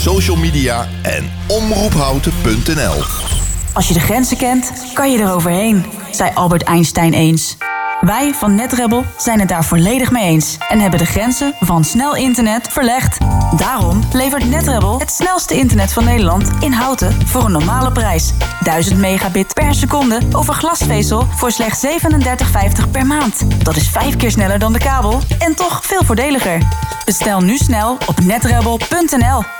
social media en omroephouten.nl. Als je de grenzen kent, kan je eroverheen, zei Albert Einstein eens. Wij van NetRebel zijn het daar volledig mee eens en hebben de grenzen van snel internet verlegd. Daarom levert NetRebel het snelste internet van Nederland in houten voor een normale prijs. 1000 megabit per seconde over glasvezel voor slechts 37,50 per maand. Dat is vijf keer sneller dan de kabel en toch veel voordeliger. Bestel nu snel op netrebel.nl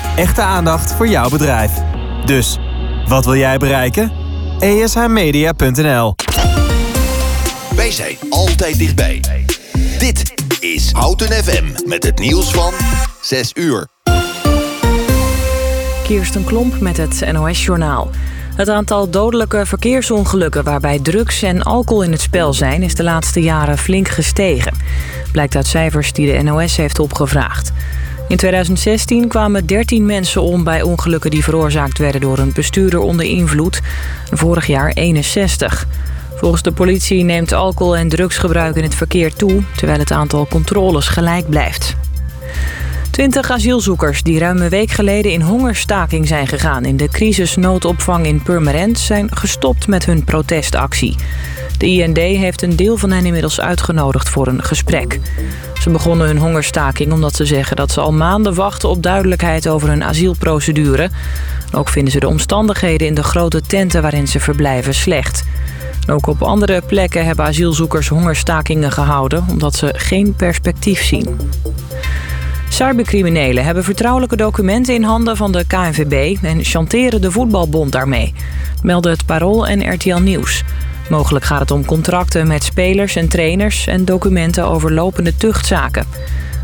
Echte aandacht voor jouw bedrijf. Dus, wat wil jij bereiken? ESHmedia.nl Wij zijn altijd dichtbij. Dit is Houten FM met het nieuws van 6 uur. Kirsten Klomp met het NOS-journaal. Het aantal dodelijke verkeersongelukken waarbij drugs en alcohol in het spel zijn... is de laatste jaren flink gestegen. Blijkt uit cijfers die de NOS heeft opgevraagd. In 2016 kwamen 13 mensen om bij ongelukken die veroorzaakt werden... door een bestuurder onder invloed. Vorig jaar 61. Volgens de politie neemt alcohol- en drugsgebruik in het verkeer toe... terwijl het aantal controles gelijk blijft. Twintig asielzoekers die ruim een week geleden in hongerstaking zijn gegaan... in de crisisnoodopvang in Purmerend zijn gestopt met hun protestactie. De IND heeft een deel van hen inmiddels uitgenodigd voor een gesprek. Ze begonnen hun hongerstaking omdat ze zeggen dat ze al maanden wachten op duidelijkheid over hun asielprocedure. Ook vinden ze de omstandigheden in de grote tenten waarin ze verblijven slecht. Ook op andere plekken hebben asielzoekers hongerstakingen gehouden omdat ze geen perspectief zien. Cybercriminelen hebben vertrouwelijke documenten in handen van de KNVB en chanteren de voetbalbond daarmee, melden het Parool en RTL Nieuws. Mogelijk gaat het om contracten met spelers en trainers en documenten over lopende tuchtzaken.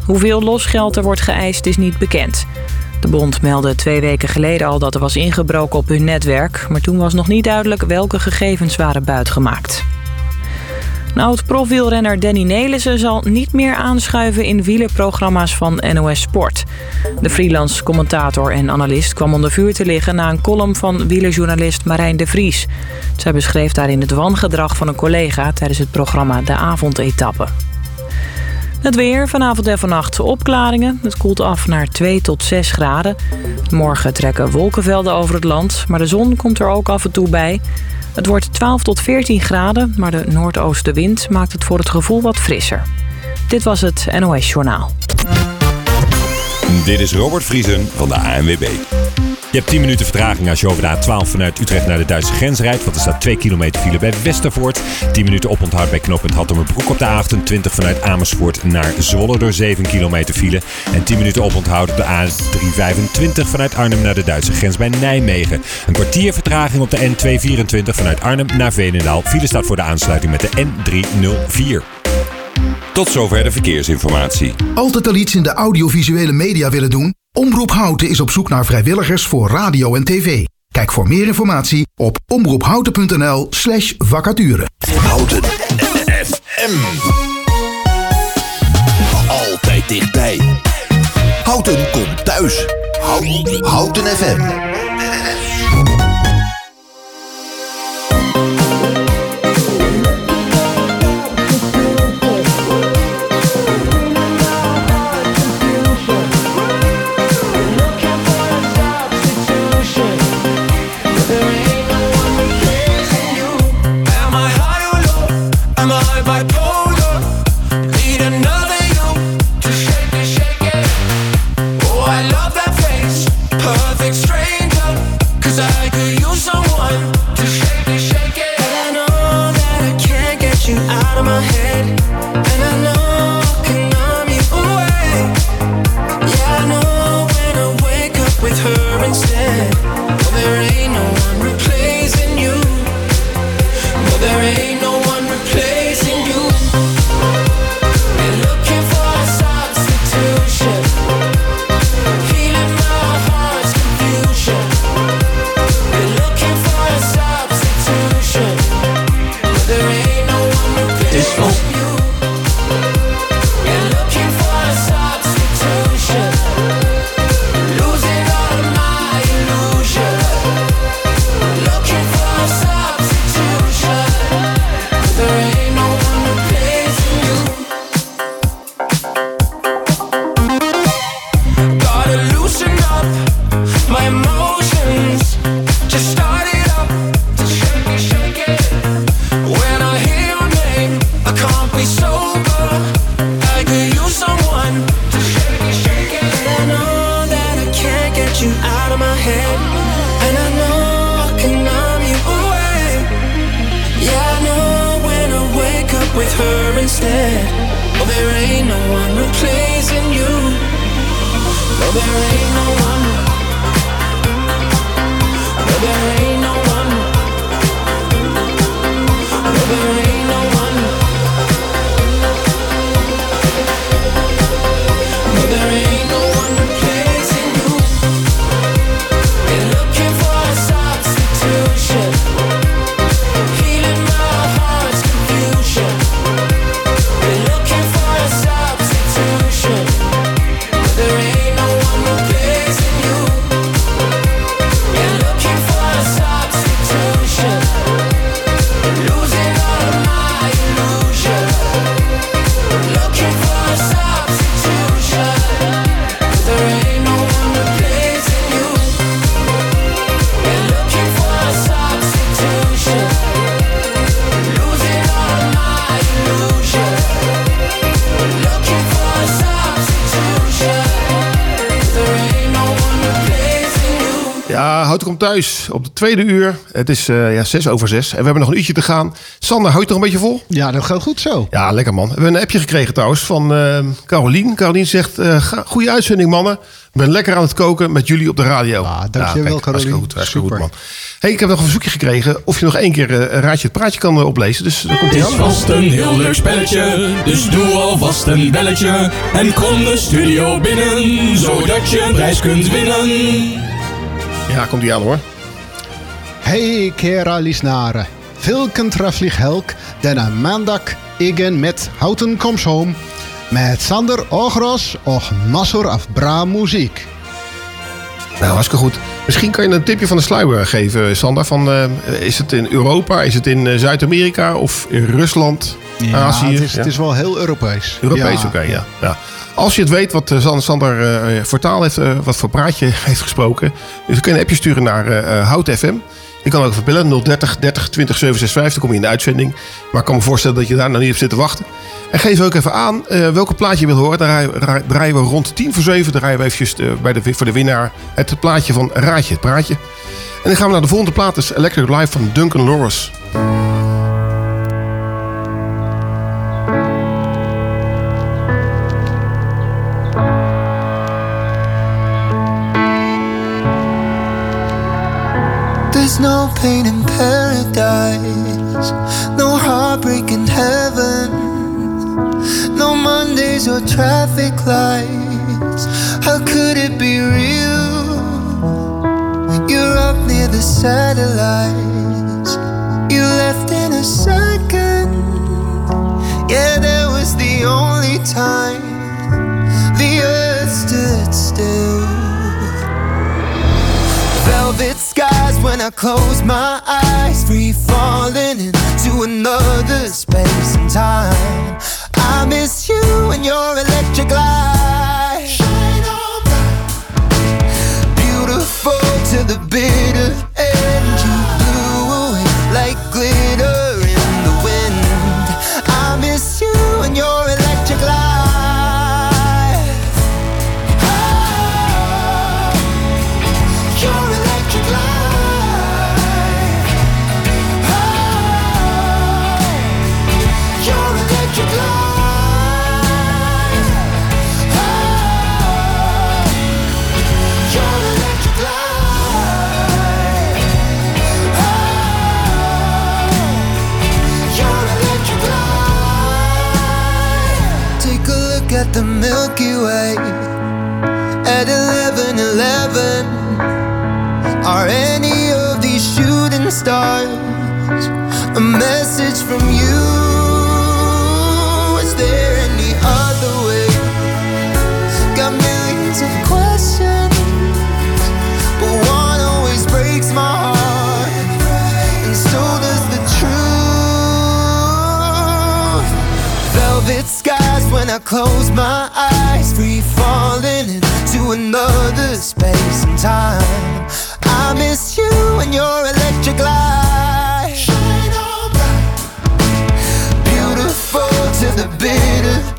Hoeveel losgeld er wordt geëist is niet bekend. De bond meldde twee weken geleden al dat er was ingebroken op hun netwerk... maar toen was nog niet duidelijk welke gegevens waren buitgemaakt. Een oud-profwielrenner Danny Nelissen zal niet meer aanschuiven in wielerprogramma's van NOS Sport. De freelance commentator en analist kwam onder vuur te liggen na een column van wielerjournalist Marijn de Vries. Zij beschreef daarin het wangedrag van een collega tijdens het programma De Avondetappe. Het weer, vanavond en vannacht opklaringen. Het koelt af naar 2 tot 6 graden. Morgen trekken wolkenvelden over het land, maar de zon komt er ook af en toe bij. Het wordt 12 tot 14 graden, maar de noordoostenwind maakt het voor het gevoel wat frisser. Dit was het NOS Journaal. Dit is Robert Vriesen van de ANWB. Je hebt 10 minuten vertraging als je over de A12 vanuit Utrecht naar de Duitse grens rijdt. Want er staat 2 kilometer file bij Westervoort. 10 minuten oponthoud bij knooppunt Hattemerbroek op de A28 vanuit Amersfoort naar Zwolle door 7 kilometer file. En 10 minuten oponthoud op de A325 vanuit Arnhem naar de Duitse grens bij Nijmegen. Een kwartier vertraging op de N224 vanuit Arnhem naar Veenendaal. File staat voor de aansluiting met de N304. Tot zover de verkeersinformatie. Altijd al iets in de audiovisuele media willen doen? Omroep Houten is op zoek naar vrijwilligers voor radio en tv. Kijk voor meer informatie op omroephouten.nl slash vacature. Houten FM. Altijd dichtbij. Houten komt thuis. Houten, Houten FM. Ja, houd komt thuis op de tweede uur. Het is eh, ja, zes over zes. En we hebben nog een uurtje te gaan. Sander, houd je nog een beetje vol? Ja, dat gaat goed zo. Ja, lekker man. We hebben een appje gekregen trouwens van eh Carolien. Carolien zegt, eh, ga- goede uitzending mannen. Ik ben lekker aan het koken met jullie op de radio. Ah, dankjewel, kijk, Carolien. Hartstikke goed, hartstikke goed Super. man. Hey, ik heb nog een verzoekje gekregen of je nog één keer eh, een raadje het praatje kan eh, oplezen. Dus daar komt Het is aan. vast een heel leuk spelletje, dus doe alvast een belletje. En kom de studio binnen, zodat je een prijs kunt winnen. Ja, komt hij aan hoor. Hej kära lyssnare. Vilken helg denna maandag igen met Houten Comes Home. Met Sander Ogros och massor af bra muziek. Nou, hartstikke goed. Misschien kan je een tipje van de sluier geven, Sander. Van, eh, is het in Europa, is het in eh, Zuid-Amerika of in Rusland, Azië? het, is, Ja. het is wel heel Europees. Europees, Ja. oké, ja. ja. Als je het weet wat eh, San- Sander voor taal heeft, wat voor praatje heeft gesproken, dus kun je een appje sturen naar eh, Hout FM. Je kan ook even bellen, 030 30 20 765, dan kom je in de uitzending. Maar ik kan me voorstellen dat je daar nog niet op zit te wachten. En geef ook even aan welke plaatje je wil horen. Dan draaien, ra- draaien we rond 10 voor 7, dan draaien we eventjes bij de, voor de winnaar het plaatje van Raadje, het praatje. En dan gaan we naar de volgende plaat, dat is Electric Live van Duncan Lawrence. No pain in paradise, no heartbreak in heaven, no Mondays or traffic lights. How could it be real? You're up near the satellites, you left in a second. Yeah, that was the only time when I close my eyes, free falling into another space and time. I miss you and your electric light. Shine on bright. Beautiful to the bitter from you. Is there any other way? Got millions of questions, but one always breaks my heart, and so does the truth. Velvet skies when I close my eyes, free falling into another space and time. I miss you and your electric light. bitter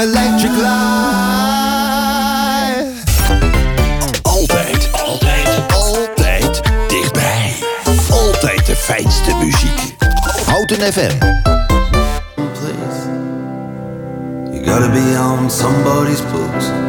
electric life. Altijd, altijd, altijd dichtbij. Altijd de fijnste muziek. Houten FM. Please, you gotta be on somebody's books.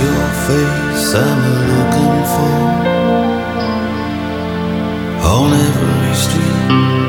your face I'm looking for on every street.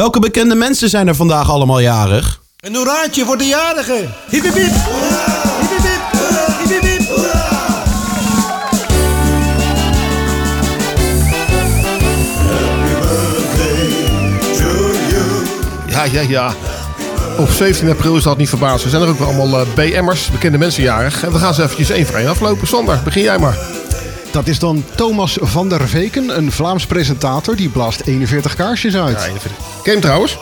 Welke bekende mensen zijn er vandaag allemaal jarig? Een hoeraatje voor de. Hiep, hiep, hiep. Ja, ja, ja. Op 17 april is dat niet verbaasd. We zijn er ook wel allemaal eh, BM'ers, bekende mensen jarig. En we gaan ze eventjes één voor één aflopen. Sander, begin jij maar. Dat is dan Thomas van der Veken, een Vlaams presentator. Die blaast 41 kaarsjes uit. Ja, 41. Ken hem trouwens?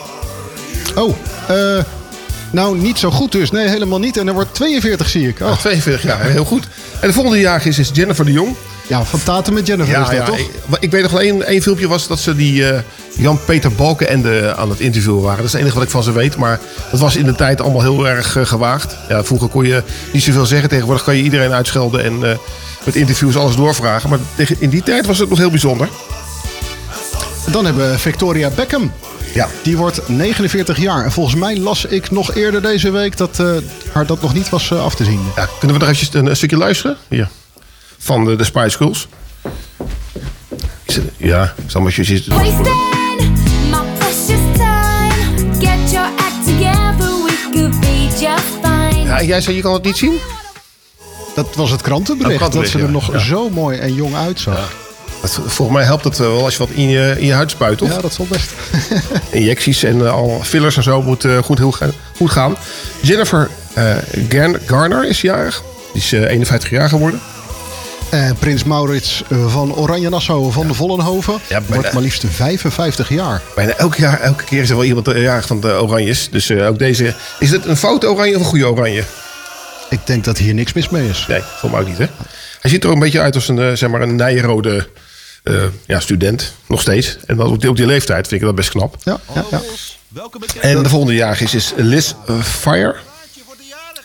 Oh, eh... nou, niet zo goed dus. Nee, helemaal niet. En er wordt 42, zie ik. Oh. Ja, 42 jaar, heel goed. En de volgende jarig is, is Jennifer de Jong. Ja, van Taten met Jennifer is dat, toch? Ik, ik weet nog wel één, één filmpje was dat ze die eh, Jan-Peter Balkenende aan het interviewen waren. Dat is het enige wat ik van ze weet. Maar dat was in de tijd allemaal heel erg eh, gewaagd. Ja, vroeger kon je niet zoveel zeggen. Tegenwoordig kan je iedereen uitschelden en met interviews alles doorvragen. Maar tegen, in die tijd was het nog heel bijzonder. Dan hebben we Victoria Beckham. Ja. Die wordt 49 jaar. En volgens mij las ik nog eerder deze week dat eh, haar dat nog niet was eh, af te zien. Ja, kunnen we nog eventjes een, een stukje luisteren? Hier. Van de, de Spice Girls. Is het- Ja, ik zal maar eens zitten. My precious time, get your act together, we could be just fine. Ja, jij zei je kan het niet zien? Dat was het krantenbericht. Dat ze er ja. nog Ja. zo mooi en jong uitzag. Dat, volgens mij helpt het wel als je wat in je, in je huid spuit, toch? Ja, dat zal best. Injecties en eh, al fillers en zo moet eh, goed, heel goed gaan. Jennifer Garn- Garner is jarig. Die is eh, 51 jaar geworden. En prins Maurits van Oranje-Nassau van de Vollenhoven wordt maar liefst 55 jaar. Bijna elk jaar, elke keer is er wel iemand jarig van de Oranjes. Dus ook deze. Is het een foute oranje of een goede oranje? Ik denk dat hier niks mis mee is. Nee, voor mij ook niet, hè? Hij ziet er ook een beetje uit als een, eh, zeg maar, een nijrode eh, ja, student. Nog steeds. En dan op die, op die leeftijd vind ik dat best knap. Ja, ja, ja. En de volgende jarig is, is Liz Fire.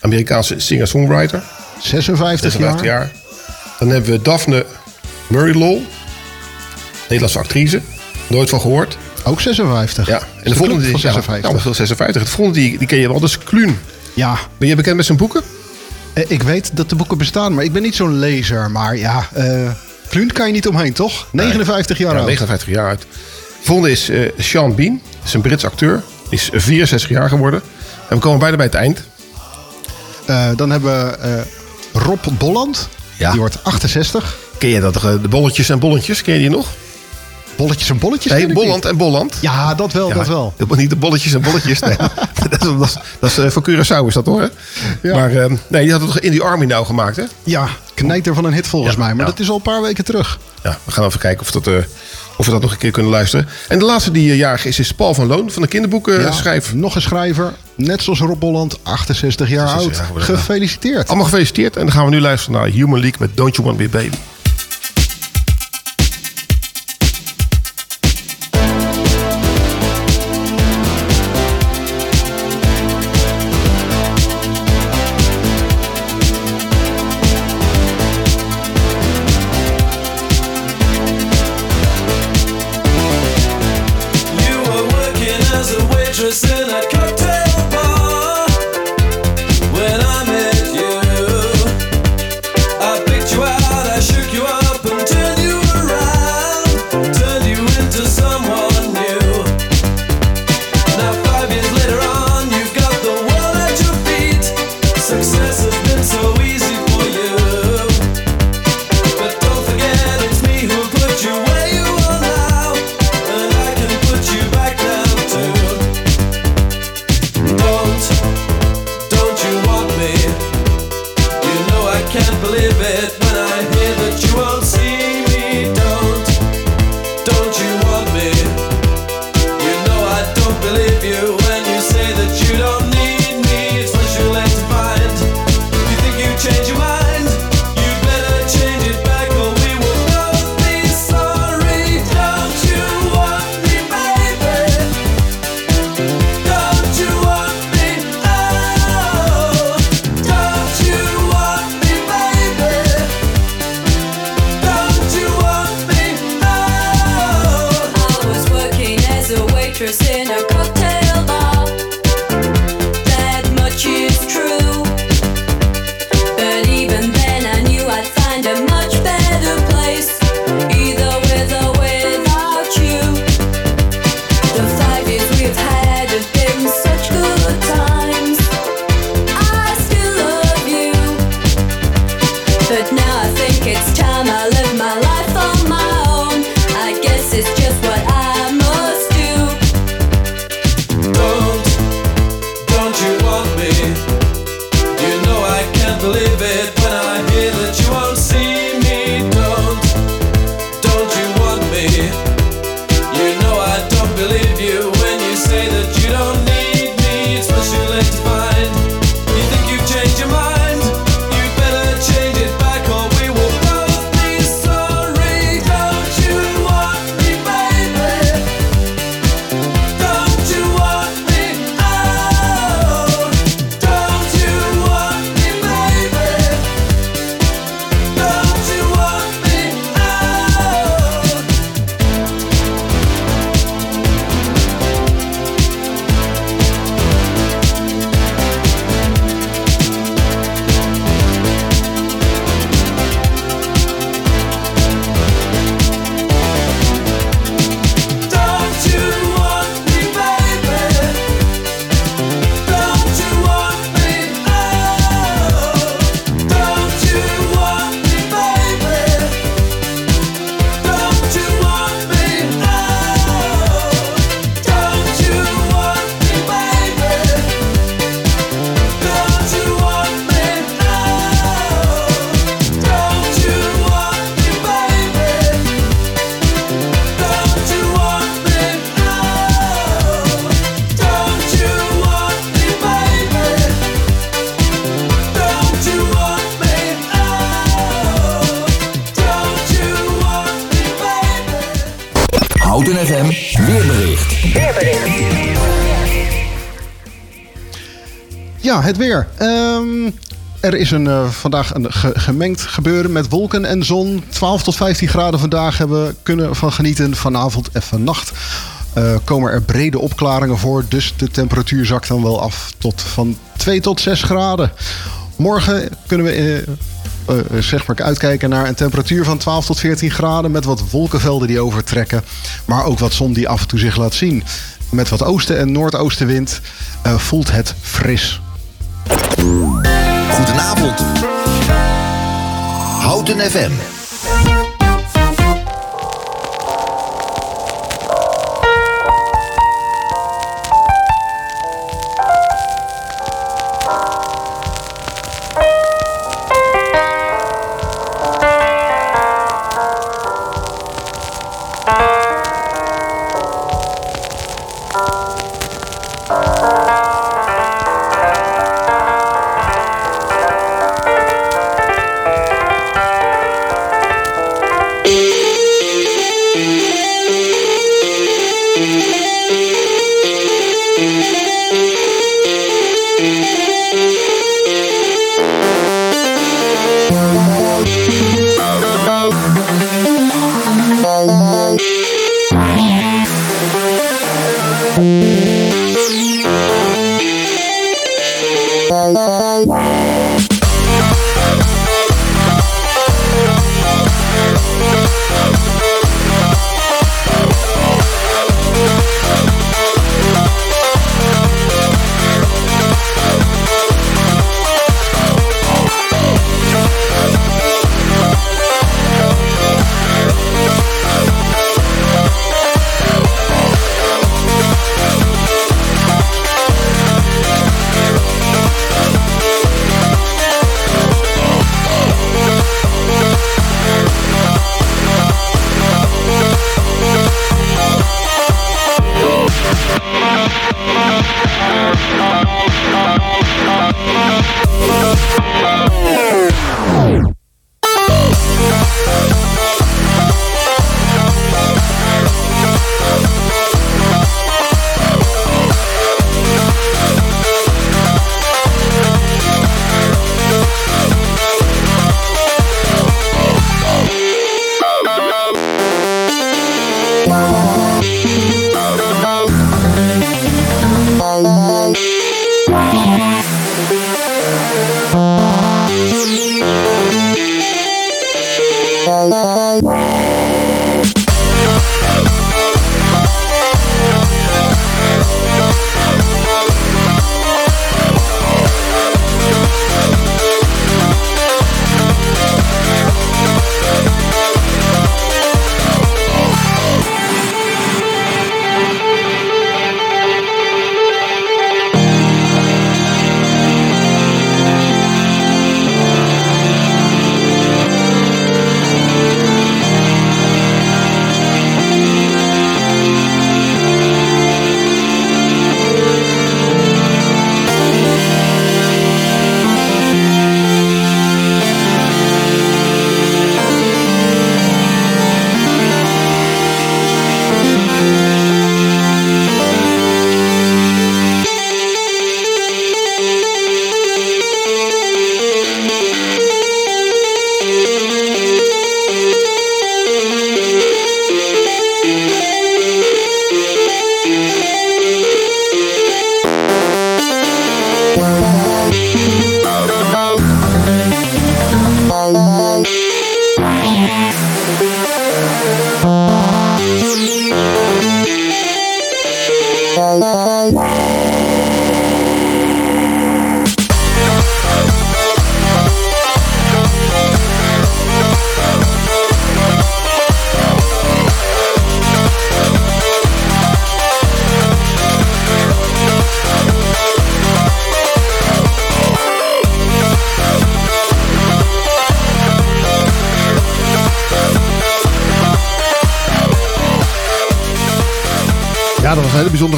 Amerikaanse singer-songwriter. 56, 56 jaar. jaar. Dan hebben we Daphne Murray-Lol. Nederlandse actrice. Nooit van gehoord. Ook 56. Ja. En de volgende van ja, 56. Ja, veel 56. De volgende die, die ken je wel, dat is Kluun. Ja. Ben je bekend met zijn boeken? Eh, Ik weet dat de boeken bestaan, maar ik ben niet zo'n lezer. Maar ja, Klunt kan je niet omheen, toch? 59 jaar Ja, oud. 59 jaar oud. De volgende is eh, Sean Bean. Is een Brits acteur. Is 64 jaar geworden. En we komen bijna bij het eind. Dan hebben we Rob Bolland. Ja. Die wordt 68. Ken je dat? De bolletjes en bolletjes, ken je die nog? Bolletjes en bolletjes? Nee, ik Bolland en Bolland. Ja, dat wel, dat wel. de- niet de bolletjes en bolletjes. Nee. dat is, dat is, dat is eh, voor Curaçao is dat hoor. Ja. Maar eh, nee, die had het toch in die Army nou gemaakt, hè? Ja, knijter van een hit volgens Ja, mij. Maar dat is al een paar weken terug. Ja, we gaan even kijken of, dat, eh, of we dat nog een keer kunnen luisteren. En de laatste die eh, jarig is, is Paul van Loon van de kinderboeken Ja, schrijver. Nog een schrijver. Net zoals Rob Bolland, 68 jaar 68 oud. jaar. Gefeliciteerd. Allemaal gefeliciteerd. En dan gaan we nu luisteren naar Human League met Don't You Want Me Baby. It When I hear that you won't see het weer. Ehm, er is een, eh, vandaag een ge- gemengd gebeuren met wolken en zon. 12 tot 15 graden vandaag hebben we kunnen van genieten. Vanavond en vannacht eh, komen er brede opklaringen voor. Dus de temperatuur zakt dan wel af tot van 2 tot 6 graden. Morgen kunnen we eh, zeg maar uitkijken naar een temperatuur van 12 tot 14 graden. Met wat wolkenvelden die overtrekken. Maar ook wat zon die af en toe zich laat zien. Met wat oosten- en noordoostenwind voelt het fris. Goedenavond. Houten FM.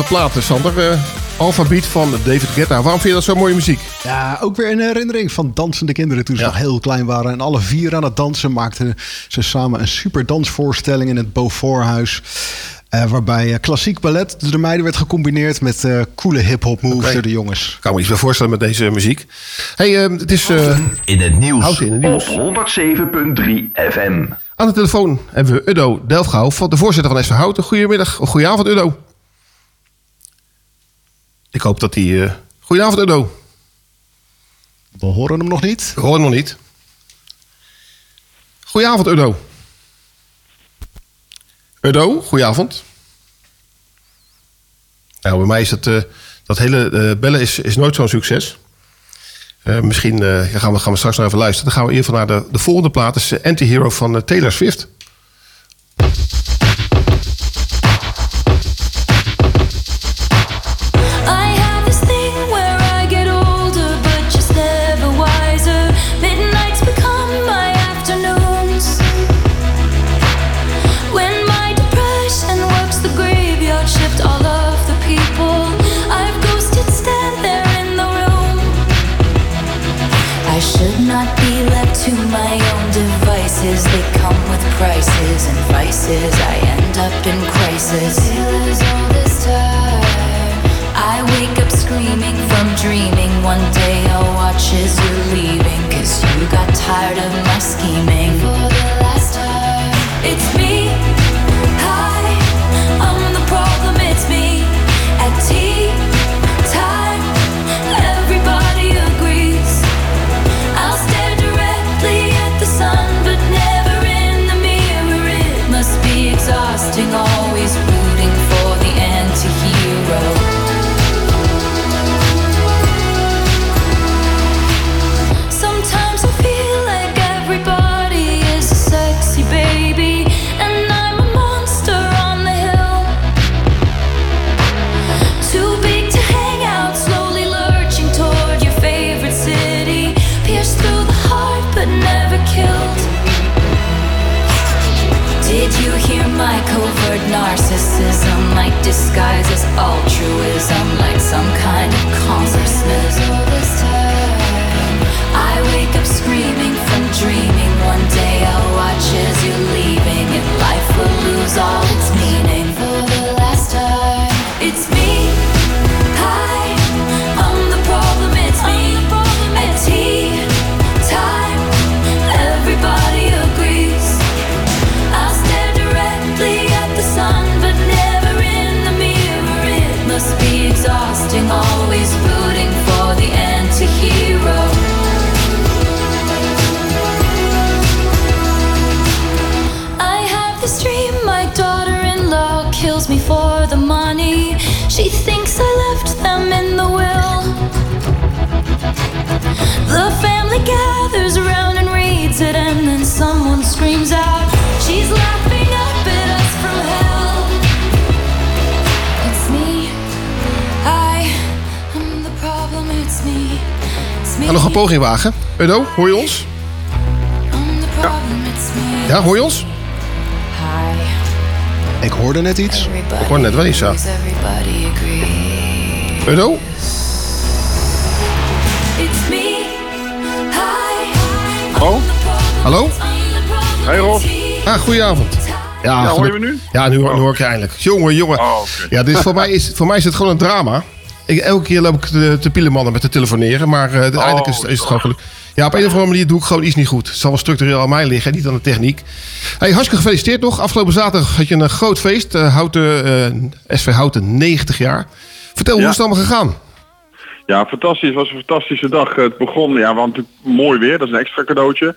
Plaat, Sander. Eh Alphabeat van David Guetta. Waarom vind je dat zo mooie muziek? Ja, ook weer een herinnering van dansende kinderen toen ze nog heel klein waren. En alle vier aan het dansen maakten ze samen een super dansvoorstelling in het Beauforthuis. Eh, waarbij eh, klassiek ballet door de meiden werd gecombineerd met eh, coole hip-hop moves door de jongens. Ik kan me iets bij voorstellen met deze muziek. hey, eh, het is... eh, In het nieuws. In het nieuws. Op 107.3 FM. Aan de telefoon hebben we Udo Delfgauw, van de voorzitter van SV Houten. Goedemiddag, of goedenavond Udo. Ik hoop dat hij... eh Goedenavond Udo. We horen hem nog niet. We horen hem nog niet. Goedenavond Udo. Udo, goedenavond. Nou, bij mij is het, eh, dat hele eh, bellen is, is nooit zo'n succes. Misschien gaan, we, gaan we straks nog even luisteren. Dan gaan we in ieder geval naar de, de volgende plaat. Dat is Anti-Hero van Taylor Swift. Udo, hoor je ons? Ja, hoor je ons? Ik hoorde net iets. Ik hoor net wel iets, ja. Udo? It's me. Hi. Oh, Hallo? hey Ros. Ah, goedenavond. Ja, Ja, hoor je me nu? Ja, nu, hoor- nu hoor ik je eindelijk. Jongen, jongen. Oh. Ja, dit is, voor, mij is, voor mij is het gewoon een drama. Ik, elke keer loop ik te, te pielemannen met te telefoneren. Maar eh, uiteindelijk is, is het gewoon geluk. Ja, op een of andere manier doe ik gewoon iets niet goed. Het zal wel structureel aan mij liggen, niet aan de techniek. Hey, hartstikke gefeliciteerd nog. Afgelopen zaterdag had je een groot feest. eh, Houten, eh, SV Houten 90 jaar. Vertel, hoe Ja. is het allemaal gegaan? Ja, fantastisch. Het was een fantastische dag. Het begon, ja, want mooi weer. Dat is een extra cadeautje.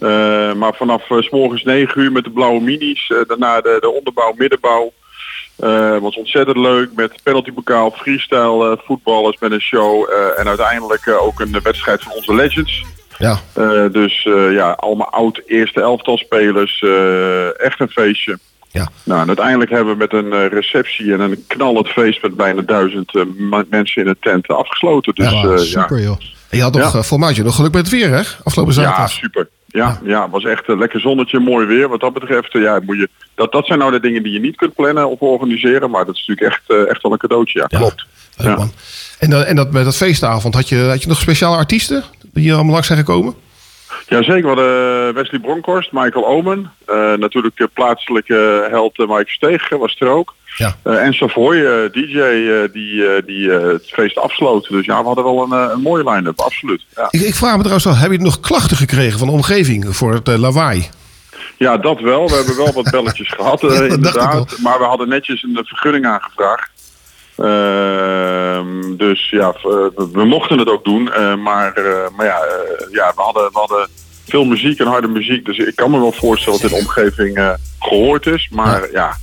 Eh, maar vanaf eh, s morgens 9 uur met de blauwe minis. eh, daarna de, de onderbouw, middenbouw. Eh was ontzettend leuk met penaltybokaal, freestyle eh, voetballers met een show. eh, en uiteindelijk eh, ook een wedstrijd van onze legends. Ja. Eh, dus eh, ja, allemaal oud eerste elftal spelers. eh, echt een feestje. Ja. Nou, en uiteindelijk hebben we met een receptie en een knallend feest met bijna duizend mensen in de tent afgesloten. Dus Ja, eh, Super joh. En je had nog, Ja. voor mij had je nog geluk met het weer, hè? Afgelopen ja, zaterdag. super. Ja, ja. was echt een lekker zonnetje, mooi weer. Wat dat betreft, eh, ja, moet je, dat, dat zijn nou de dingen die je niet kunt plannen of organiseren. Maar dat is natuurlijk echt, eh, echt wel een cadeautje. Ja, klopt. Leuk, man. En, dan, en dat, met dat feestavond, had je, had je nog speciale artiesten die hier allemaal langs zijn gekomen? Ja, zeker. We hadden Wesley Bronkhorst, Michael Omen. eh, natuurlijk eh, plaatselijke held eh, Mike Steeg eh, was er ook. Ja. En Savoy, DJ, die, eh, die eh, het feest afsloot. Dus ja, we hadden wel een, eh, een mooie line-up, absoluut. Ja. Ik, ik vraag me trouwens al, heb je nog klachten gekregen van de omgeving voor het lawaai? Ja, dat wel. We hebben wel wat belletjes gehad, eh, Ja, inderdaad. Maar we hadden netjes een vergunning aangevraagd. Ehm, dus ja, we mochten het ook doen. maar maar ja, ja we, hadden, we hadden veel muziek en harde muziek. Dus ik kan me wel voorstellen dat de omgeving eh, gehoord is. Maar ja.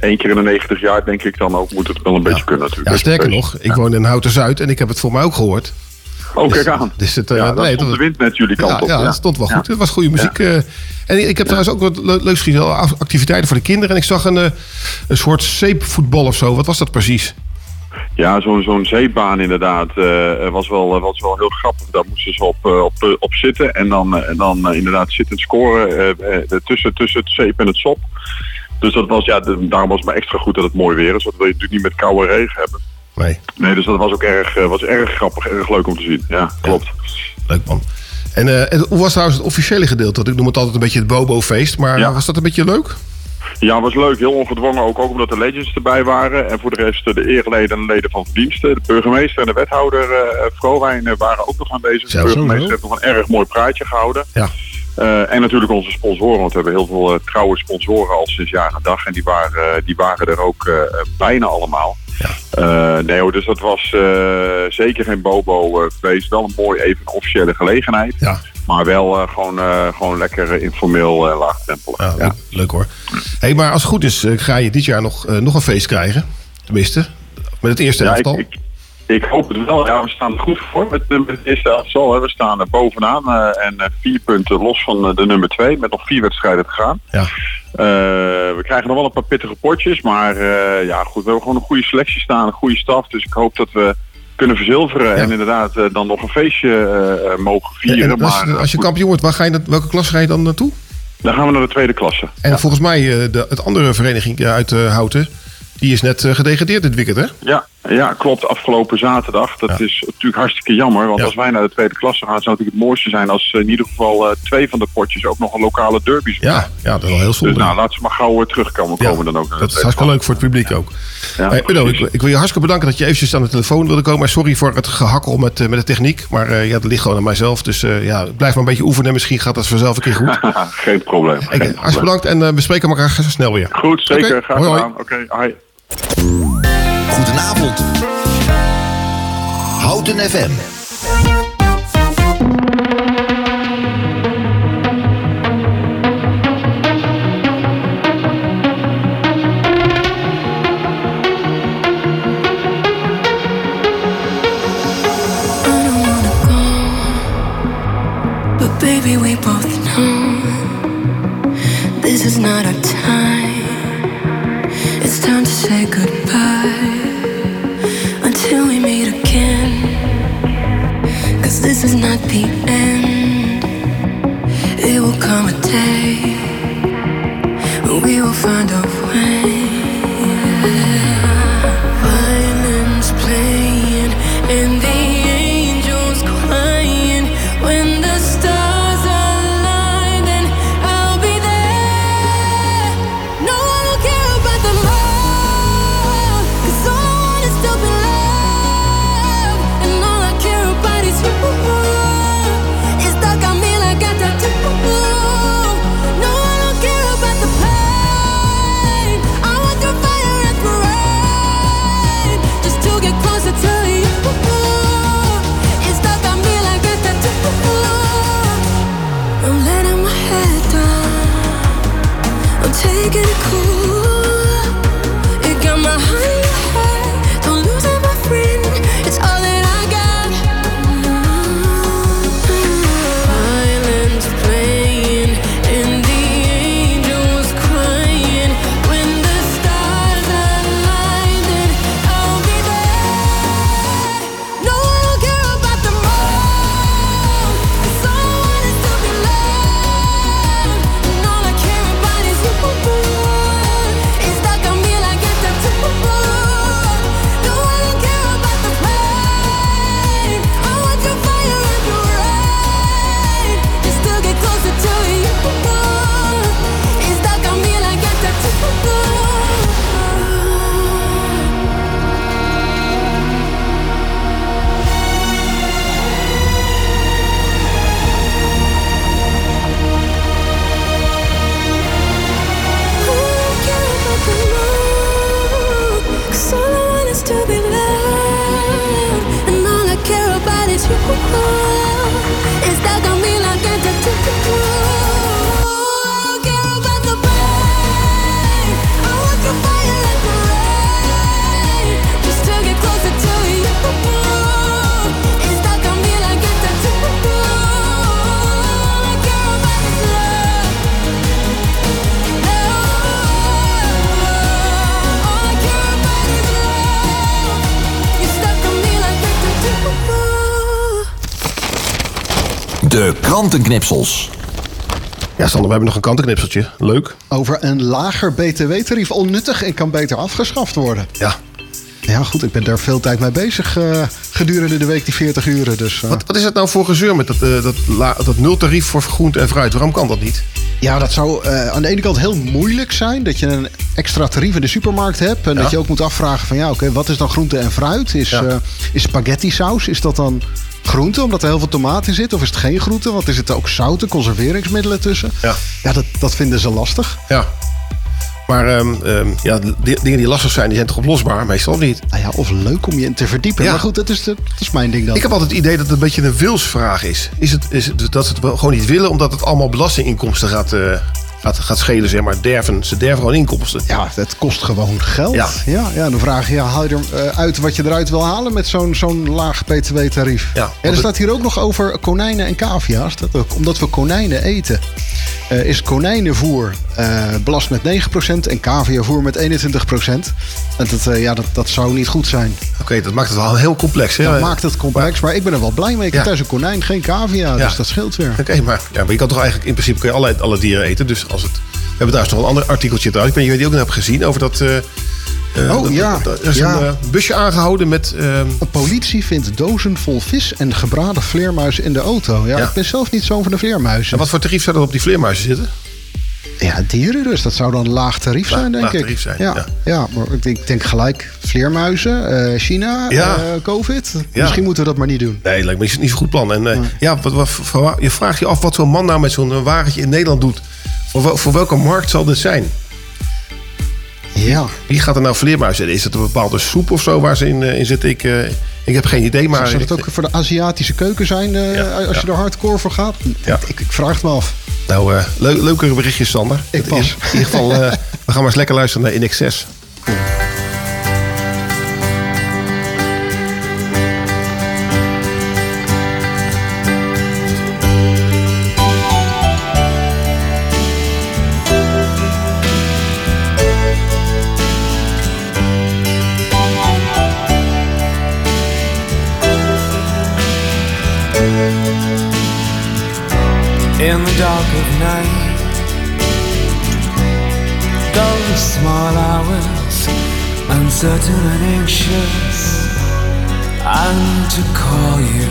Één keer in de 90 jaar denk ik dan ook moet het wel een beetje kunnen natuurlijk. Ja, sterker nog, ik woon in Houten Zuid en ik heb het voor mij ook gehoord. Oh, kijk aan. Dus het, eh, Ja, nee, stond de wind net jullie kant ja, op. Ja, ja. dat stond wel goed. Het was goede muziek. eh. en ik heb trouwens ook wat le- leuks gezien. Activiteiten voor de kinderen. En ik zag een, eh, een soort zeepvoetbal of zo. Wat was dat precies? Ja, zo'n zo'n zeebaan inderdaad was, wel, was wel heel grappig. Daar moesten ze op, op, op zitten en dan, en dan inderdaad zittend scoren eh, tussen, tussen het zeep en het sop. Dus dat was, ja, de- daarom was het maar extra goed dat het mooi weer is. Want dat wil je natuurlijk niet met koude regen hebben. Nee. Nee, dus dat was ook erg, eh, was erg grappig, erg leuk om te zien. Ja, klopt. Leuk man. En, eh, en hoe was trouwens het officiële gedeelte? Want ik noem het altijd een beetje het Bobo-feest. Maar was dat een beetje leuk? Ja, was leuk. Heel ongedwongen ook, ook omdat de legends erbij waren. En voor de rest eh, de eerleden en leden van verdiensten. De burgemeester en de wethouder eh Vrowijn waren ook nog aanwezig. De burgemeester heeft nog een erg mooi praatje gehouden. Ja. Eh, en natuurlijk onze sponsoren, want we hebben heel veel eh, trouwe sponsoren al sinds jaar en dag. En die waren, eh, die waren er ook bijna allemaal. Eh, nee hoor, dus dat was zeker geen bobo-feest. Wel een mooi even een officiële gelegenheid. Ja. Maar wel gewoon, gewoon lekker informeel uh, laagdrempelig. Ja, leuk, leuk hoor. Hey, maar als het goed is, ga je dit jaar nog, nog een feest krijgen. Tenminste, met het eerste Ja, elftal. ik, ik, ik hoop het wel. Ja, we staan er goed voor met, eh, met het eerste elftal. hè. We staan er bovenaan eh, en eh, vier punten los van de nummer twee. Met nog vier wedstrijden te gaan. Ja. We krijgen nog wel een paar pittige potjes. Maar ja, goed, we hebben gewoon een goede selectie staan. Een goede staf. Dus ik hoop dat we kunnen verzilveren. En inderdaad dan nog een feestje mogen vieren. En als, maar als je goed, kampioen wordt, waar ga je, dat- welke klas ga je dan naartoe? dan gaan we naar de tweede klasse. En volgens mij, de, het andere vereniging uit Houten, die is net eh, gedegradeerd dit weekend, hè? Ja, ja, klopt. Afgelopen zaterdag. Dat is natuurlijk hartstikke jammer. Want als wij naar de tweede klasse gaan, zou het natuurlijk het mooiste zijn als eh, in ieder geval eh, twee van de potjes ook nog een lokale derby spelen. Ja, ja dat is wel heel zonde. Dus nou, laten ze maar gauw weer terugkomen. Komen dan ook Dat is hartstikke leuk voor het publiek ook. Ja, Hey, Udo, ik, ik wil je hartstikke bedanken dat je eventjes aan de telefoon wilde komen. Maar sorry voor het gehakkel met, met de techniek. Maar eh, ja, dat ligt gewoon aan mijzelf. Dus ja, blijf maar een beetje oefenen. Misschien gaat dat vanzelf een keer goed. Geen probleem. Hey, hartstikke bedankt en we spreken elkaar snel weer. Goed, zeker. Oké, Graag gedaan. Oké, hi. Goedenavond. Houten FM. Baby, we both know this is not our the end. It will come a day we will find a way. De krantenknipsels. Ja, Sander, we hebben nog een kantenknipseltje. Leuk. Over een lager btw-tarief. Onnuttig en kan beter afgeschaft worden. Ja. Ja, goed. Ik ben daar veel tijd mee bezig eh, gedurende de week, die 40 uren. Dus, eh, Wat, wat is het nou voor gezeur met dat, eh, dat, la- dat nultarief voor groente en fruit? Waarom kan dat niet? Ja, dat zou eh, aan de ene kant heel moeilijk zijn. Dat je een extra tarief in de supermarkt hebt. En Ja. dat je ook moet afvragen van ja, oké, wat is dan groente en fruit? Is, Ja. eh, is spaghetti saus, is dat dan groente omdat er heel veel tomaat in zit? Of is het geen groente? Want er zitten ook zouten, conserveringsmiddelen tussen. Ja. Ja, dat, dat vinden ze lastig. Ja. Maar ehm, ehm, ja, de dingen die lastig zijn, die zijn toch oplosbaar? Meestal niet. Nou ja, of leuk om je in te verdiepen. Ja. Maar goed, dat is, de, dat is mijn ding dan. Ik heb altijd het idee dat het een beetje een wilsvraag is. Is het, is het dat ze het gewoon niet willen omdat het allemaal belastinginkomsten gaat, eh, gaat, gaat schelen, zeg maar. Derven, ze derven gewoon inkomsten. Ja, het kost gewoon geld. Ja. Ja, ja, dan vraag je, ja, haal je er eh, uit wat je eruit wil halen met zo'n zo'n laag btw-tarief. Ja, en er staat hier ook nog over konijnen en cavia's. Dat ook, omdat we konijnen eten, eh, is konijnenvoer eh, belast met 9% en caviavoer met 21%. En dat, eh, ja, dat, dat zou niet goed zijn. Oké, dat maakt het wel heel complex. Hè? Dat maakt het complex, maar ik ben er wel blij mee. Ik heb Ja. thuis een konijn, geen cavia, Ja. dus dat scheelt weer. Oké, maar, ja, maar je kan toch eigenlijk in principe kun je alle, alle dieren eten. Dus als het. We hebben daar nog een ander artikeltje trouwens. Ik weet niet of je die ook nog hebt gezien over dat. Eh, Oh, dat- ja. Er is Ja. een eh, busje aangehouden met. ehm, De politie vindt dozen vol vis en gebraden vleermuizen in de auto. Ja, Ja. ik ben zelf niet zo'n van de vleermuizen. en wat voor tarief zou er op die vleermuizen zitten? Ja, dieren dus. Dat zou dan een laag tarief zijn, denk laag ik. tarief zijn, ja, ja. ja. maar ik denk, ik denk gelijk vleermuizen, eh, China, Ja. COVID. Ja. Misschien moeten we dat maar niet doen. Nee, lijkt me niet, niet zo'n goed plan. En ja, wat, wat, je vraagt je af wat zo'n man nou met zo'n wagentje in Nederland doet. Voor, voor welke markt zal dit zijn? Ja. Wie gaat er nou vleermuizen eten? Is het een bepaalde soep of zo waar ze in, eh, in zitten? Ik, eh, ik heb geen idee, maar... Zou het ook voor de Aziatische keuken zijn eh, Ja, als ja. je er hardcore voor gaat? Ja. Ik, ik vraag het me af. Nou, eh leu- leuke berichtjes, Sander. Ik pas. In ieder geval, we gaan maar eens lekker luisteren naar In Excess. Night. Those small hours, uncertain and anxious. Need to call you.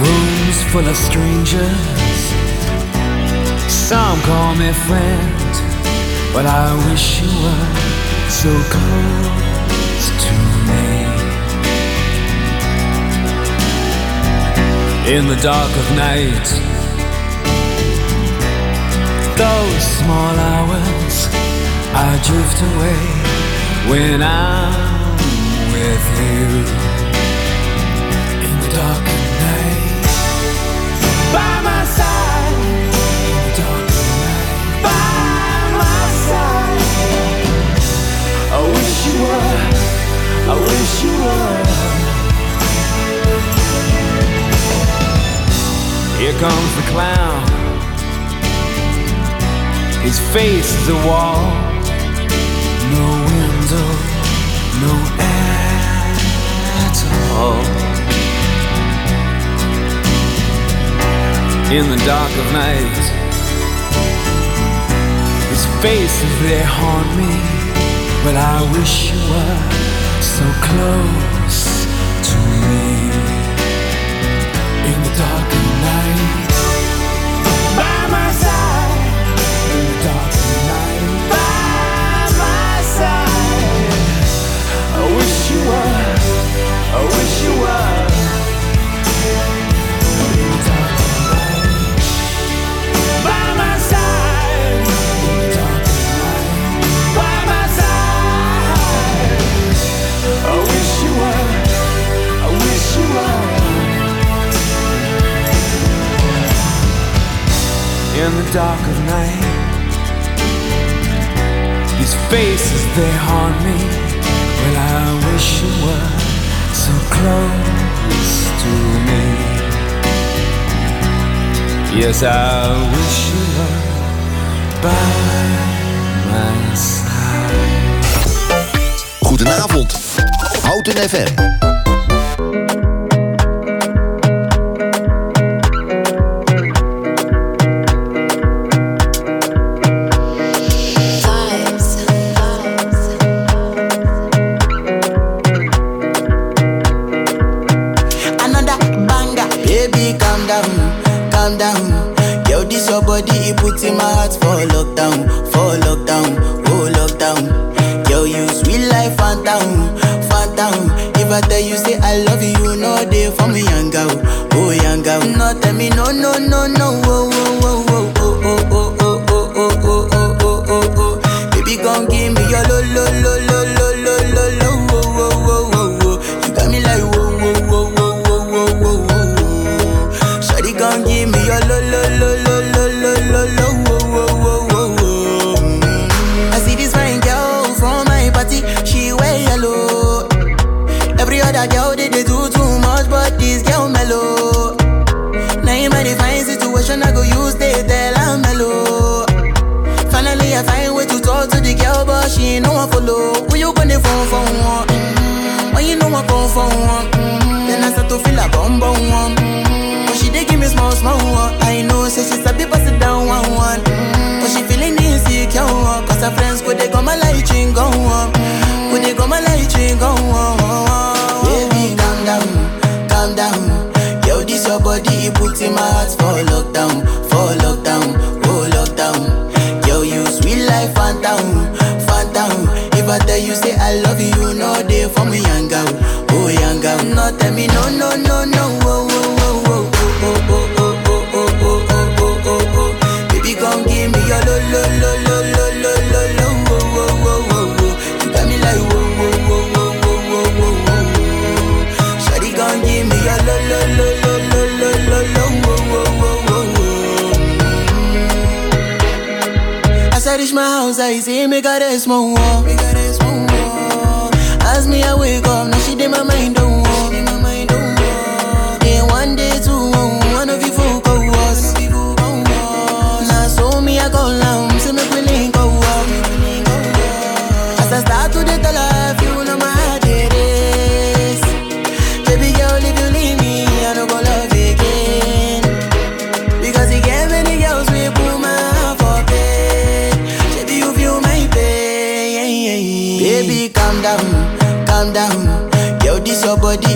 Rooms full of strangers. Some call me friend. But I wish you were so close to me. In the dark of night, those small hours, I drift away when I'm with you. In the dark of night, by my side. You were. I wish you were. Here comes the clown. His face is a wall. No window, no air at all. In the dark of night, his faces they haunt me. But I wish you were so close to me. In the dark night, by my side. In the dark night, by my side. I wish you were. I wish you were. Dark of night. These faces they haunt me. Well, I wish you were so close to me. Yes, I wish you were by Goedenavond. Houten FM. Puts in my heart for lockdown, for lockdown, oh lockdown. Yo, you sweet life, phantom, oh, phantom. Oh. If I tell you say I love you, know they for me, young girl, oh young girl. No, tell me no, no, no, no, see me got a small war. me, I wake up, now she did my mind, do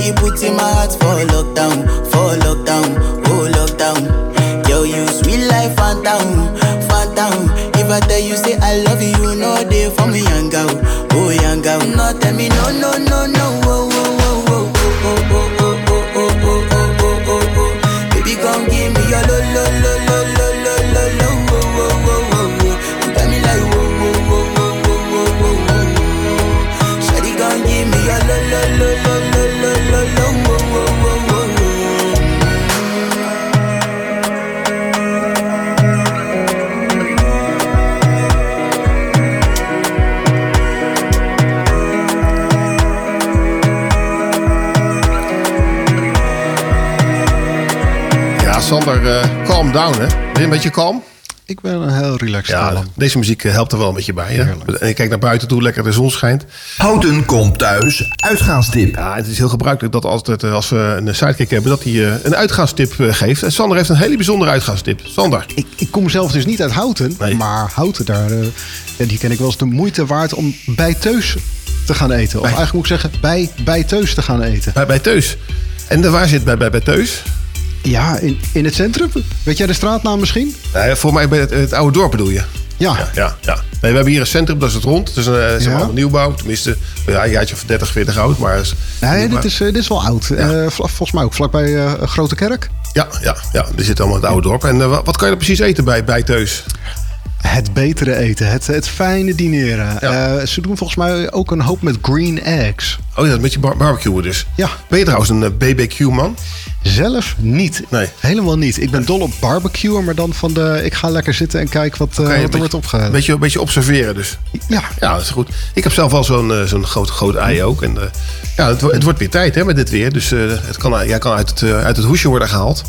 your body, in my heart for lockdown, for lockdown, oh lockdown. Yo, you sweet life, phantom, phantom. If I tell you say I love you, you know they for me, young girl, oh young girl. No, tell me no, no, no, no, Sander, eh, calm down, hè? Ben je een beetje kalm? Ik ben een heel relaxed Ja, man. deze muziek eh, helpt er wel een beetje bij. Hè? En je kijkt naar buiten toe, lekker de zon schijnt. Houten komt thuis. Uitgaanstip. Ja, het is heel gebruikelijk dat altijd eh, als we een sidekick hebben, dat hij eh, een uitgaanstip geeft. En Sander heeft een hele bijzondere uitgaanstip. Sander. Ik, ik kom zelf dus niet uit Houten, maar Houten, daar, eh, ja, die ken ik wel eens de moeite waard om bij Teus te gaan eten. Of eigenlijk moet ik zeggen, bij, bij Teus te gaan eten. Bij, bij Teus. En de, waar zit bij, bij, bij Teus? Ja, in, in het centrum. Weet jij de straatnaam misschien? Nou, voor mij bij het, het oude dorp bedoel je? Ja. ja, ja. Nee, we hebben hier een centrum, dat is het rond. Het is een, eh, zeg maar, Ja. een nieuwbouw. Tenminste, ja, een jaartje of 30, 40 oud. Maar is- Nee, dit is, eh, dit is wel oud. Eh, volgens mij ook vlakbij een Grote Kerk. Ja, ja, ja, er zit allemaal het oude dorp. En wat, kan je er precies eten bij, bij Teus? Het betere eten, het, het fijne dineren. Ze doen volgens mij ook een hoop met green eggs. Oh ja, met je bar barbecuen dus. Ja. Ben je trouwens een BBQ-man? Zelf niet. Nee. Helemaal niet. Ik ben dol op barbecuen, maar dan van de... Ik ga lekker zitten en kijk wat, eh, wat er wordt opgehaald. Een beetje, een beetje observeren dus. Ja. Ja, dat is goed. Ik heb zelf wel zo'n eh, zo'n groot, groot ei ook. En, eh, ja, het, het wordt weer tijd hè, met dit weer. Dus het kan, jij kan uit het, uit het hoesje worden gehaald.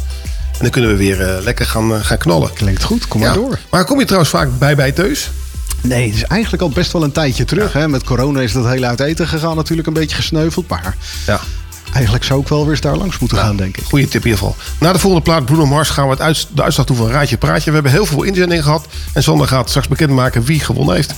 En dan kunnen we weer lekker gaan, gaan knallen. Klinkt goed, kom maar Ja. door. Maar kom je trouwens vaak bij bij Teus? Nee, het is eigenlijk al best wel een tijdje terug. Hè? Met corona is dat hele uit eten gegaan natuurlijk een beetje gesneuveld. Maar Ja. Eigenlijk zou ik wel weer eens daar langs moeten gaan, denk ik. Goeie tip in ieder geval. Na de volgende plaat Bruno Mars gaan we het uit, de uitslag doen van Raadje Praatje. We hebben heel veel inzendingen gehad. En Sander gaat straks bekendmaken wie gewonnen heeft.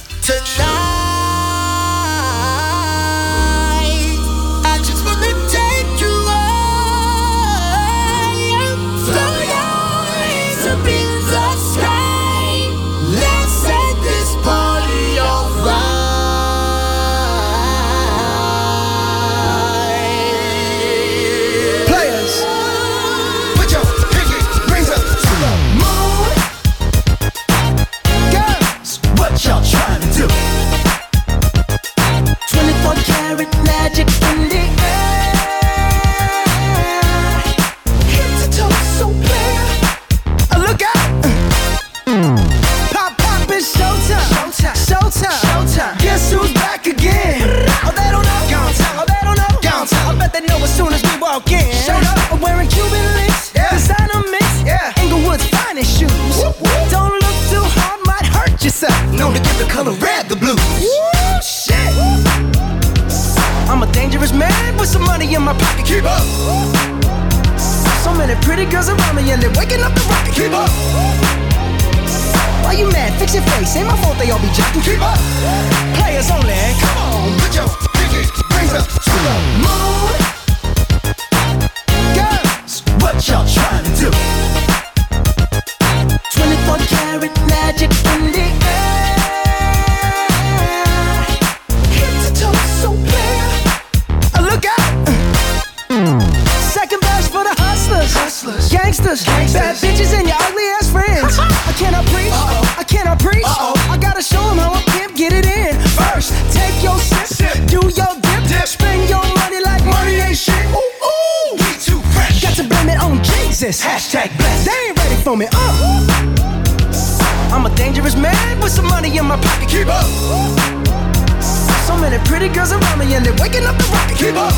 Pretty girls around me and they're waking up the rocket. Keep up.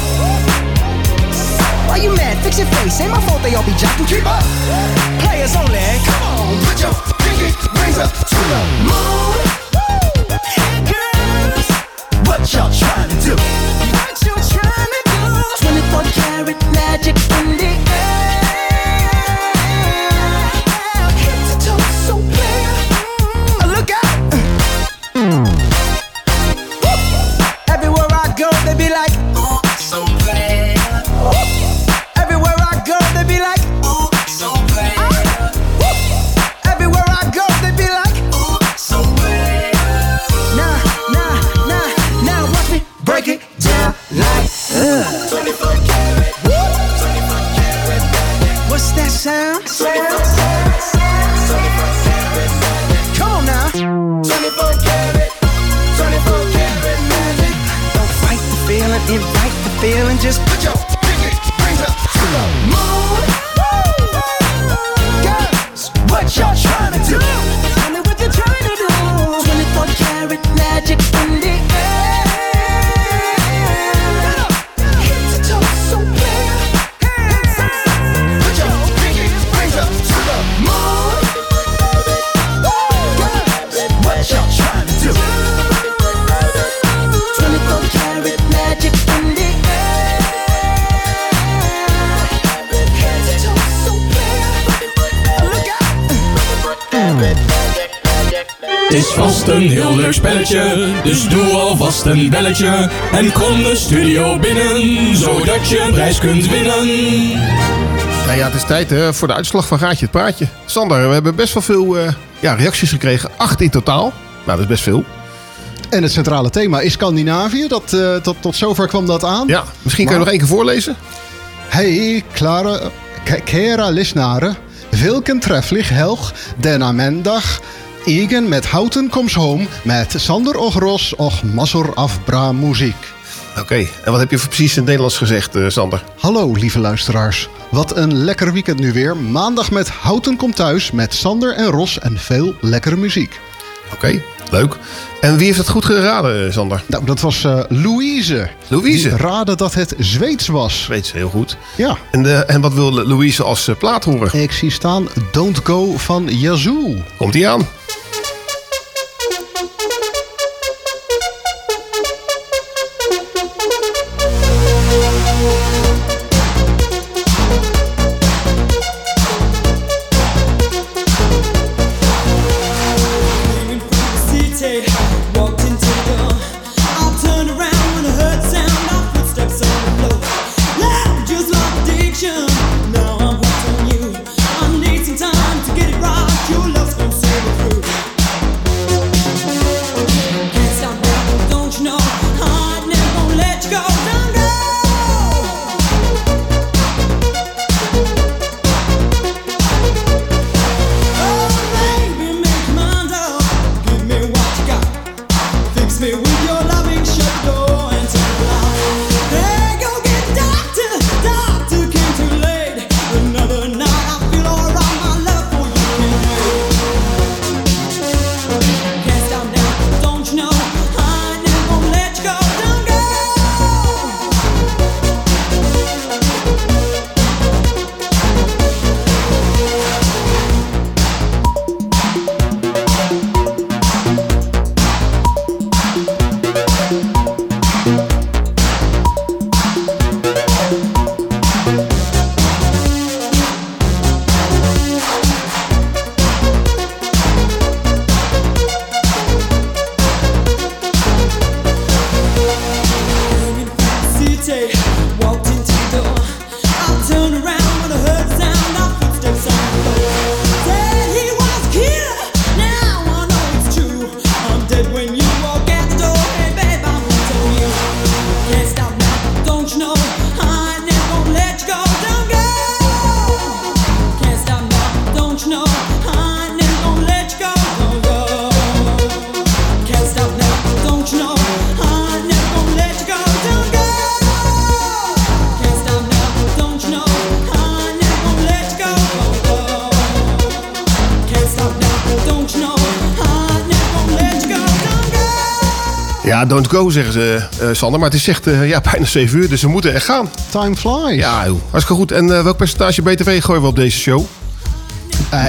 Why you mad? Fix your face. Ain't my fault they all be jocking. Keep up. Players only. Come on, put your pinky rings up to the moon. Girls, what y'all trying to do? What you trying to do? 24 karat magic in dus doe alvast een belletje. En kom de studio binnen, zodat je een prijs kunt winnen. Nou ja, het is tijd hè, voor de uitslag van Raadje het Praatje. Sander, we hebben best wel veel eh, ja, reacties gekregen. Acht in totaal. Nou, dat is best veel. En het centrale thema is Scandinavië. Dat, eh, tot, tot zover kwam dat aan. Ja, misschien kan je nog één keer voorlezen. Hej, Clara, k- kära lyssnare. Vilken trefflich helg denna mendag. Igen met Houten Comes Home met Sander Ogros och massor af bra muziek. Oké, en wat heb je precies in het Nederlands gezegd, eh, Sander? Hallo lieve luisteraars. Wat een lekker weekend nu weer. Maandag met Houten komt thuis met Sander en Ros en veel lekkere muziek. Oké, leuk. En wie heeft het goed geraden, eh, Sander? Nou, dat was eh, Louise. Louise? Die raadde dat het Zweeds was. Zweeds, heel goed. Ja. En, de, en wat wil Louise als eh, plaat horen? Ik zie staan Don't Go van Yazoo. Komt ie aan. Zeggen ze, eh, Sander. Maar het is echt eh, ja, bijna 7 uur, dus we moeten echt gaan. Time flies. Ja, joh. hartstikke goed. En eh, welk percentage BTW gooien we op deze show?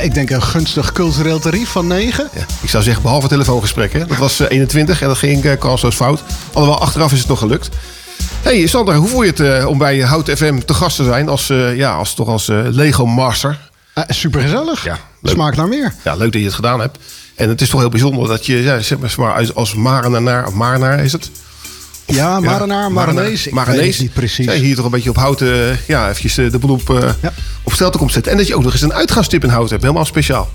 Ik denk een gunstig cultureel tarief van 9. Ja, ik zou zeggen, behalve telefoongesprek, hè. Dat was eh, 21 en dat ging uh, kansloos fout. Alhoewel, achteraf is het nog gelukt. hey, Sander, hoe voel je het om bij Hout FM te gast te zijn? Als, ja, als, toch als Lego Master. super gezellig. Ja, Smaakt naar meer. Ja, leuk dat je het gedaan hebt. En het is toch heel bijzonder dat je, ja, zeg maar, als, Marenaar, of Marenaar is het? Ja, Marenaar, weet het niet precies. Ja, hier toch een beetje op houten, eh, ja, eventjes eh, de boel op, eh, op stel te komt zetten. En dat je ook nog eens een uitgaanstip in hout hebt, helemaal speciaal.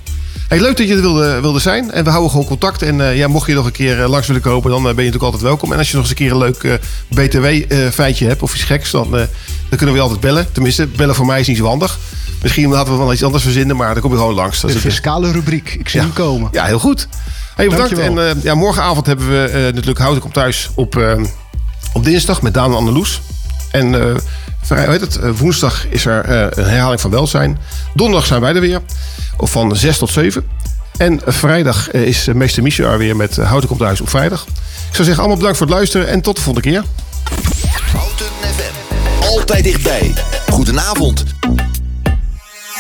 Hey, leuk dat je er wilde, wilde zijn. En we houden gewoon contact. En ja, mocht je nog een keer langs willen kopen, dan ben je natuurlijk altijd welkom. En als je nog eens een keer een leuk BTW-feitje hebt of iets geks, dan, dan kunnen we je altijd bellen. Tenminste, bellen voor mij is niet zo handig. Misschien laten we wel iets anders verzinnen, maar dan kom je gewoon langs. Dat De fiscale rubriek. Ik zie Ja. hem komen. ja, heel goed. Hey, bedankt. Dankjewel. En eh, ja, morgenavond hebben we eh, natuurlijk Houten komt thuis op, eh, op dinsdag met Daan en Anneloes. En eh, vrij, hoe heet het, woensdag is er eh, een herhaling van welzijn. Donderdag zijn wij er weer. Of van 6 tot 7. En vrijdag is meester Michel er weer met Houten komt thuis op vrijdag. Ik zou zeggen, allemaal bedankt voor het luisteren en tot de volgende keer. Altijd dichtbij. Goedenavond.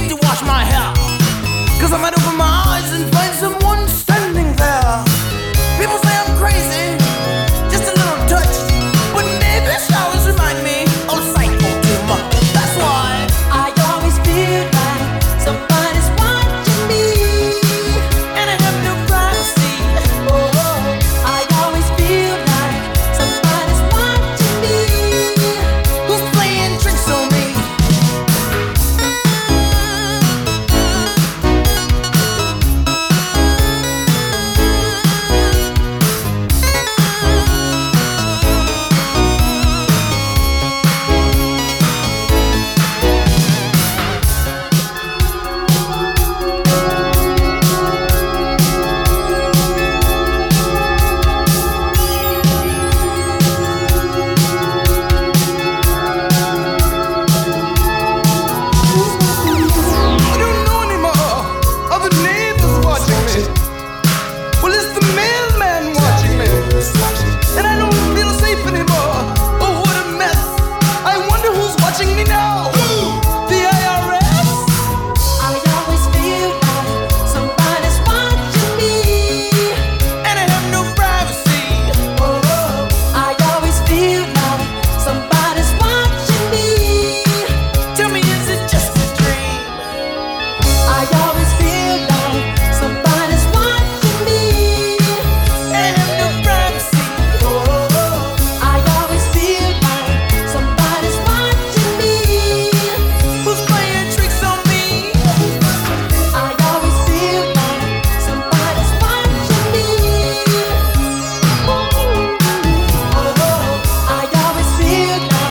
need to wash my hair. Cause I'm at a